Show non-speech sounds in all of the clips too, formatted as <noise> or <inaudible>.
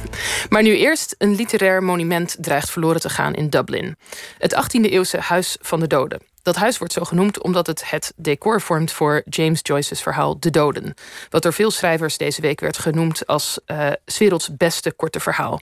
<laughs> Maar nu eerst, een literair monument dreigt verloren te gaan in Dublin. Het 18e-eeuwse Huis van de Doden. Dat huis wordt zo genoemd omdat het het decor vormt voor James Joyce's verhaal De Doden. Wat door veel schrijvers deze week werd genoemd als uh, werelds beste korte verhaal.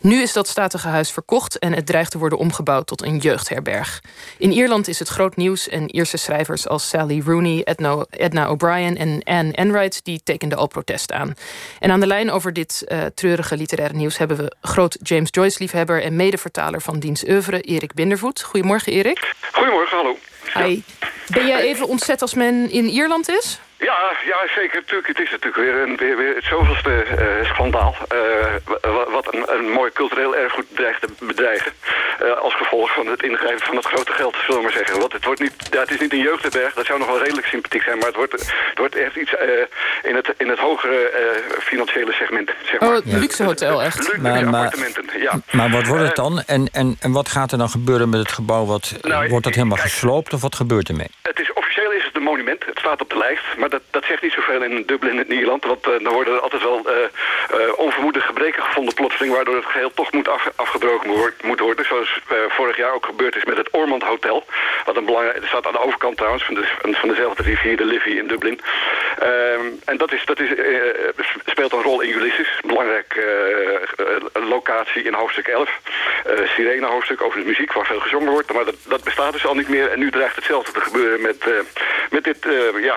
Nu is dat statige huis verkocht en het dreigt te worden omgebouwd tot een jeugdherberg. In Ierland is het groot nieuws en Ierse schrijvers als Sally Rooney, Edna, O'Brien en Anne Enright die tekenden al protest aan. En aan de lijn over dit uh, treurige literaire nieuws hebben we groot James Joyce-liefhebber en medevertaler van diens oeuvre, Erik Bindervoet. Goedemorgen, Erik. Goedemorgen, hallo. Ben jij even ontzet als men in Ierland is? Ja, ja, zeker. Natuurlijk, het is natuurlijk weer, een, weer, weer het zoveelste uh, schandaal. Uh, wat een, een mooi cultureel erfgoed dreigt te bedreigen. Uh, als gevolg van het ingrijpen van het grote geld, zullen we maar zeggen. Want het, wordt niet, ja, het is niet een jeugdherberg, dat zou nog wel redelijk sympathiek zijn. Maar het wordt, het wordt echt iets in, het, in het hogere financiële segment. Zeg maar. Oh, het luxe hotel echt. Luxe maar, appartementen, ja. Maar wat wordt het dan? En, en, en wat gaat er dan gebeuren met het gebouw? Wat, nou, wordt dat helemaal kijk, gesloopt of wat gebeurt ermee? Het is het staat op de lijst. Maar dat, dat zegt niet zoveel in Dublin in Ierland. Want uh, dan worden er altijd wel uh, uh, onvermoede gebreken gevonden plotseling... waardoor het geheel toch moet af, afgebroken moet worden. Zoals vorig jaar ook gebeurd is met het Ormond Hotel. Wat een belangrijk, staat aan de overkant trouwens van, de, van dezelfde rivier, de Livy in Dublin. Ehm, en dat, is, dat is, speelt een rol in Ulysses. Belangrijke locatie in hoofdstuk 11. Sirene hoofdstuk over de muziek waar veel gezongen wordt. Maar dat, dat bestaat dus al niet meer. En nu dreigt hetzelfde te gebeuren met, met dit ja,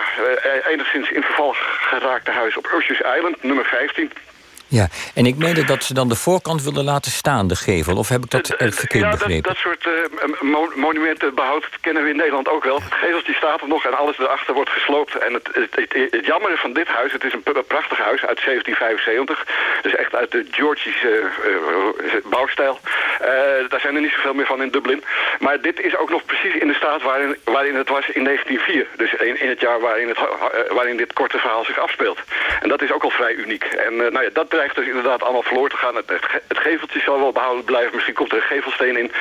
enigszins in verval geraakte huis op Ursjes Island, nummer 15. Ja, en ik meende dat ze dan de voorkant wilden laten staan, de gevel. Of heb ik dat uh, verkeerd ja, begrepen? Dat, dat soort uh, mo monumenten behoud kennen we in Nederland ook wel. Het geveltje staat er nog en alles erachter wordt gesloopt. En het, het, het, het jammere van dit huis, het is een prachtig huis uit 1775. Dus echt uit de Georgische uh, bouwstijl. daar zijn er niet zoveel meer van in Dublin. Maar dit is ook nog precies in de staat waarin, waarin het was in 1904. Dus in, in het jaar waarin, het, waarin dit korte verhaal zich afspeelt. En dat is ook al vrij uniek. En nou ja, dat dreigt dus inderdaad allemaal verloren te gaan. Het, het, geveltje zal wel behouden blijven. Misschien komt er een gevelsteen in.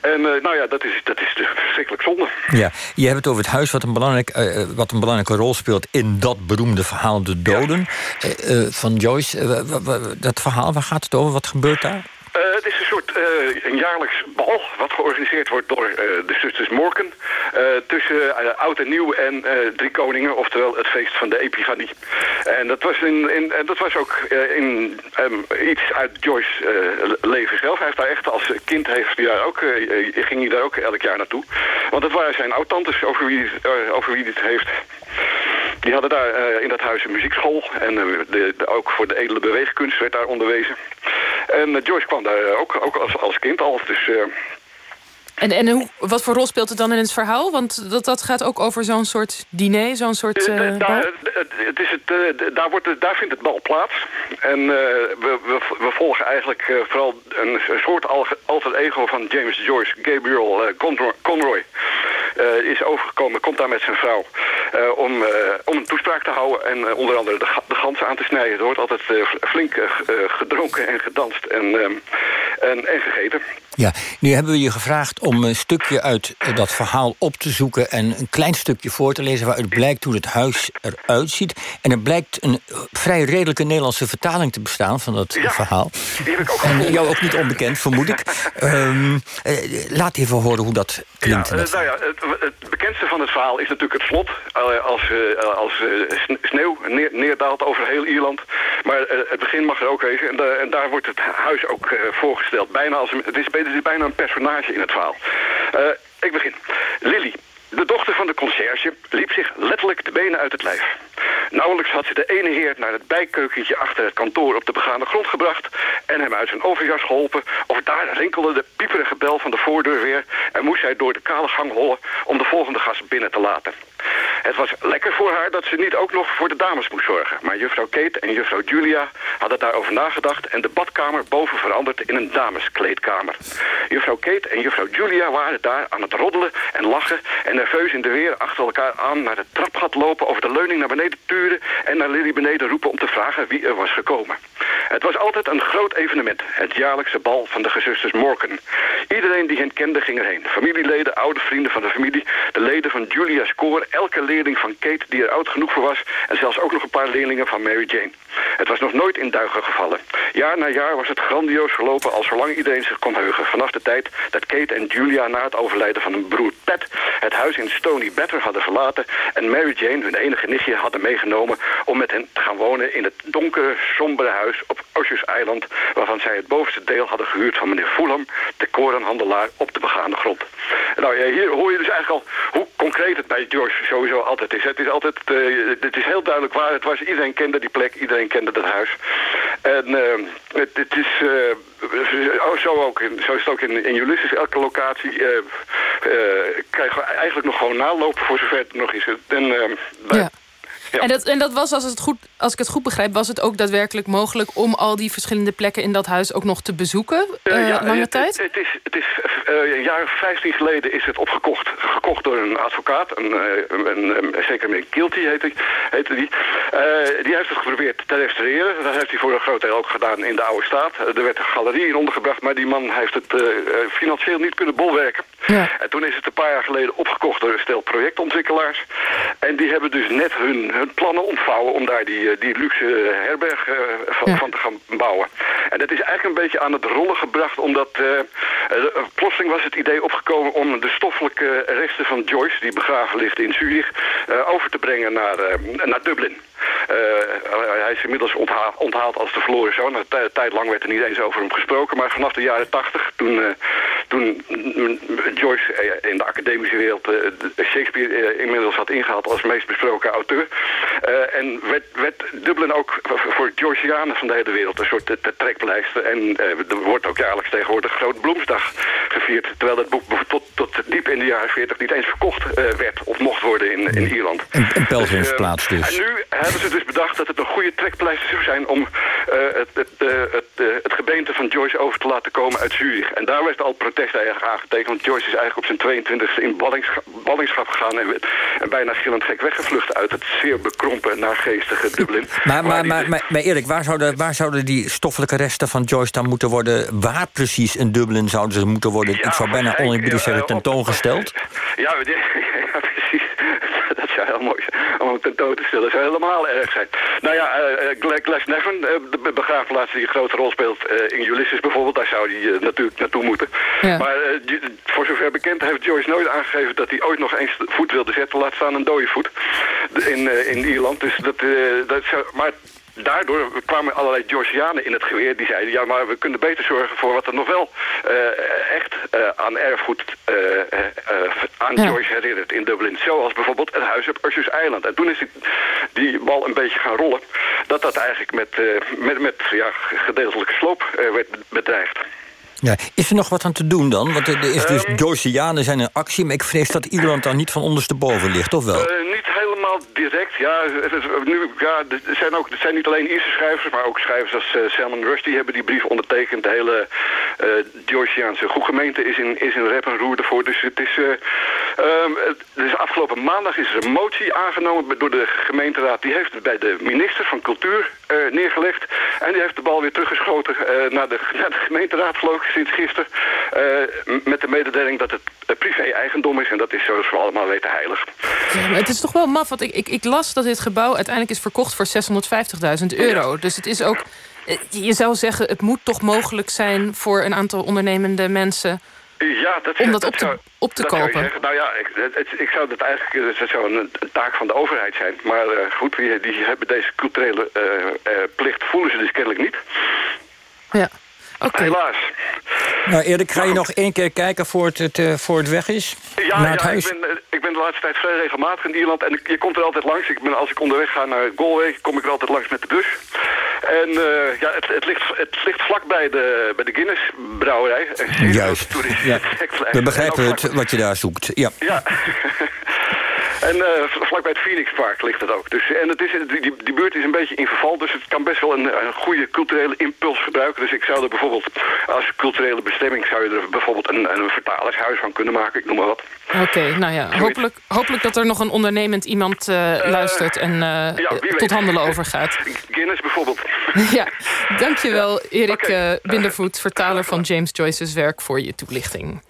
En uh, nou ja, dat is, dat is dus verschrikkelijk zonde. Ja, je hebt het over het huis wat een, belangrijk, uh, wat een belangrijke rol speelt... in dat beroemde verhaal De Doden ja. uh, van Joyce. dat verhaal, waar gaat het over? Wat gebeurt daar? Het is een soort uh, een jaarlijks bal wat georganiseerd wordt door uh, de zusters Morken. tussen oud en nieuw en drie koningen, oftewel het feest van de Epifanie. En dat was, in, in, dat was ook in, um, iets uit Joyce's leven zelf. Hij heeft daar echt als kind heeft hij daar ook, ging hij daar ook elk jaar naartoe. Want het waren zijn oud-tantes over wie, over wie het heeft. Die hadden daar in dat huis een muziekschool. En de, ook voor de edele beweegkunst werd daar onderwezen. En Joyce kwam daar ook, ook als, als kind al. Dus, uh... En, en hoe, wat voor rol speelt het dan in het verhaal? Want dat, dat gaat ook over zo'n soort diner, zo'n soort uh, daar, het is het, uh, daar, wordt, daar vindt het bal plaats. En we, we, we, volgen eigenlijk vooral een, een soort alter ego van James Joyce, Gabriel Conroy. is overgekomen, komt daar met zijn vrouw om, om een toespraak te houden en onder andere de, de aan te snijden. Er wordt altijd flink gedronken en gedanst en, ehm, en, en gegeten. Ja, nu hebben we je gevraagd om een stukje uit dat verhaal op te zoeken... en een klein stukje voor te lezen waaruit blijkt hoe het huis eruit ziet. En er blijkt een vrij redelijke Nederlandse vertaling te bestaan van dat ja, verhaal. Die heb ik ook en jou ook niet onbekend, vermoed ik. um, <laughs> laat even horen hoe dat klinkt. Ja, uh, nou ja, het, het, bekendste van het verhaal is natuurlijk het slot. Uh, als uh, als sneeuw neer, neerdaalt over heel Ierland. Maar het begin mag er ook wezen. En, en daar wordt het huis ook voorgesteld. Bijna als een, het is het is bijna een personage in het verhaal. Ik begin. Lily, de dochter van de conciërge, liep zich letterlijk de benen uit het lijf. Nauwelijks had ze de ene heer naar het bijkeukentje achter het kantoor op de begane grond gebracht en hem uit zijn overjas geholpen, of daar rinkelde de pieperige bel van de voordeur weer en moest zij door de kale gang hollen om de volgende gast binnen te laten. Het was lekker voor haar dat ze niet ook nog voor de dames moest zorgen. Maar juffrouw Kate en juffrouw Julia hadden daarover nagedacht... en de badkamer boven veranderd in een dameskleedkamer. Juffrouw Kate en juffrouw Julia waren daar aan het roddelen en lachen... en nerveus in de weer achter elkaar aan naar het trapgat lopen... over de leuning naar beneden turen en naar Lily beneden roepen... om te vragen wie er was gekomen. Het was altijd een groot evenement, het jaarlijkse bal van de gezusters Morken. Iedereen die hen kende ging erheen. Familieleden, oude vrienden van de familie, de leden van Julia's koor elke leerling van Kate die er oud genoeg voor was... en zelfs ook nog een paar leerlingen van Mary Jane. Het was nog nooit in duigen gevallen. Jaar na jaar was het grandioos gelopen al zolang iedereen zich kon heugen. Vanaf de tijd dat Kate en Julia na het overlijden van hun broer Pat... het huis in Stony Batter hadden verlaten... en Mary Jane, hun enige nichtje, hadden meegenomen... om met hen te gaan wonen in het donkere, sombere huis op Oceans Island... waarvan zij het bovenste deel hadden gehuurd van meneer Fulham... de korenhandelaar op de begaande grond. Nou, hier hoor je dus eigenlijk al hoe concreet het bij George sowieso altijd is. Het is altijd, uh, het is heel duidelijk waar het was. Iedereen kende die plek, iedereen kende dat huis. En uh, het, het, is... Uh, zo, ook in, zo is het ook in, in Ulysses. Elke locatie krijgen we eigenlijk nog gewoon nalopen voor zover het nog is. En, ja. En, dat, en dat was, als, het goed, als ik het goed begrijp, was het ook daadwerkelijk mogelijk om al die verschillende plekken in dat huis ook nog te bezoeken? Uh, ja, lange het, tijd? Het, is, het is uh, een jaar of 15 geleden is het opgekocht. Gekocht door een advocaat, een, een, een, zeker meneer Kilty heette, heette die. die heeft het geprobeerd te restaureren. Dat heeft hij voor een groot deel ook gedaan in de oude staat. er werd een galerie in ondergebracht, maar die man heeft het financieel niet kunnen bolwerken. Ja. En toen is het een paar jaar geleden opgekocht door een stel projectontwikkelaars. En die hebben dus net hun hun plannen ontvouwen om daar die, eh, die luxe herberg eh, van, van, te gaan bouwen. En dat is eigenlijk een beetje aan het rollen gebracht, omdat plotseling was het idee opgekomen om de stoffelijke resten van Joyce, die begraven ligt in Zurich, over te brengen naar, naar Dublin. hij is inmiddels onthaald, onthaald als de verloren zoon. Een tijd lang werd er niet eens over hem gesproken, maar vanaf de jaren tachtig, toen, toen Joyce in de academische wereld Shakespeare inmiddels had ingehaald als meest besproken auteur, en werd, werd, Dublin ook voor Georgianen van de hele wereld een soort trekpleister. En er wordt ook jaarlijks tegenwoordig Groot Bloemsdag gevierd. Terwijl het boek tot, tot diep in de jaren 40 niet eens verkocht werd of mocht worden in, in Ierland. Een, een pelgrimsplaats dus, dus. En nu hebben ze dus bedacht dat het een goede trekpleister zou zijn om het, het, het, het, gebeente van Joyce over te laten komen uit Zurich. En daar werd al protest eigenlijk aangetekend. Want Joyce is eigenlijk op zijn 22e in ballingschap, ballingschap gegaan en, en bijna gillend gek weggevlucht uit het zeer bekrompen, naargeestige Dublin. <laughs> Maar, maar, maar, maar, maar Erik, waar zouden, waar zouden die stoffelijke resten van Joyce dan moeten worden? Waar precies in Dublin zouden ze moeten worden? ik zou bijna oneerbiedig zeggen tentoongesteld. <laughs> Ja, <laughs> ja, precies. Dat zou heel mooi zijn om tentoon te stellen. Dat zou helemaal erg zijn. Nou ja, uh, Gles Neffen, uh, de begraafplaats die een grote rol speelt uh, in Ulysses bijvoorbeeld, daar zou hij natuurlijk naartoe moeten. Ja. Maar voor zover bekend heeft Joyce nooit aangegeven dat hij ooit nog eens voet wilde zetten, laat staan een dode voet in, in Ierland. Dus dat, dat zou, maar daardoor kwamen allerlei Georgianen in het geweer. Die zeiden, ja, maar we kunnen beter zorgen voor wat er nog wel uh, echt uh, aan erfgoed uh, aan ja. George herinnert in Dublin. Zoals bijvoorbeeld het huis op Ushers Island. En toen is die, die, bal een beetje gaan rollen. Dat dat eigenlijk met, met, met ja, gedeeltelijke sloop werd bedreigd. Ja, is er nog wat aan te doen dan? Want er is dus um, Georgianen zijn in actie... maar ik vrees dat Ierland dan niet van ondersteboven ligt, of wel? niet helemaal direct, ja. Het is, nu, ja er, zijn ook, er zijn niet alleen Ierse schrijvers... maar ook schrijvers als uh, Salman Rushdie hebben die brief ondertekend. De hele uh, Georgiaanse goedgemeente is in, is in rep en roer ervoor. Dus het is... Um, dus afgelopen maandag is er een motie aangenomen door de gemeenteraad. Die heeft het bij de minister van Cultuur neergelegd. En die heeft de bal weer teruggeschoten naar, de, <laughs> naar de gemeenteraad, geloof ik sinds gisteren. Uh, met de mededeling dat het privé-eigendom is. En dat is zoals we allemaal weten heilig. Ja, het is toch wel maf. Want ik, ik, ik, las dat dit gebouw uiteindelijk is verkocht voor 650.000 euro. Dus het is ook... Eh, je zou zeggen, het moet toch mogelijk zijn voor een aantal ondernemende mensen... Ja, dat, om dat, op te, op te kopen. Nou ja, ik, het, ik zou dat eigenlijk dat zou een, een, taak van de overheid zijn. Maar uh, goed, die, die, hebben deze culturele uh, uh, plicht voelen ze dus kennelijk niet. Ja. Okay. Helaas. Nou, Erik, ga je nog één keer kijken voor het, het, voor het weg is? Ja, naar het ja huis? Ik, ben, ik ben de laatste tijd vrij regelmatig in Ierland. En ik, je komt er altijd langs. Ik ben, als ik onderweg ga naar Galway, kom ik er altijd langs met de bus. En uh, ja, het, het, ligt, het ligt vlak bij de, bij de Guinness brouwerij. Juist. Ja. <laughs> We begrijpen het, wat je daar zoekt. Ja. ja. <laughs> En uh, vlakbij het Phoenix Park ligt het ook. Dus, en het is, die, die buurt is een beetje in verval, dus het kan best wel een, een goede culturele impuls gebruiken. Dus ik zou er bijvoorbeeld, als culturele bestemming, zou je er bijvoorbeeld een, een vertalershuis van kunnen maken, ik noem maar wat. Oké, nou ja, hopelijk, hopelijk dat er nog een ondernemend iemand uh, uh, luistert en ja, tot handelen overgaat. <laughs> Guinness bijvoorbeeld. <laughs> ja, dankjewel Erik okay. Bindervoet, vertaler van James Joyce's werk voor je toelichting.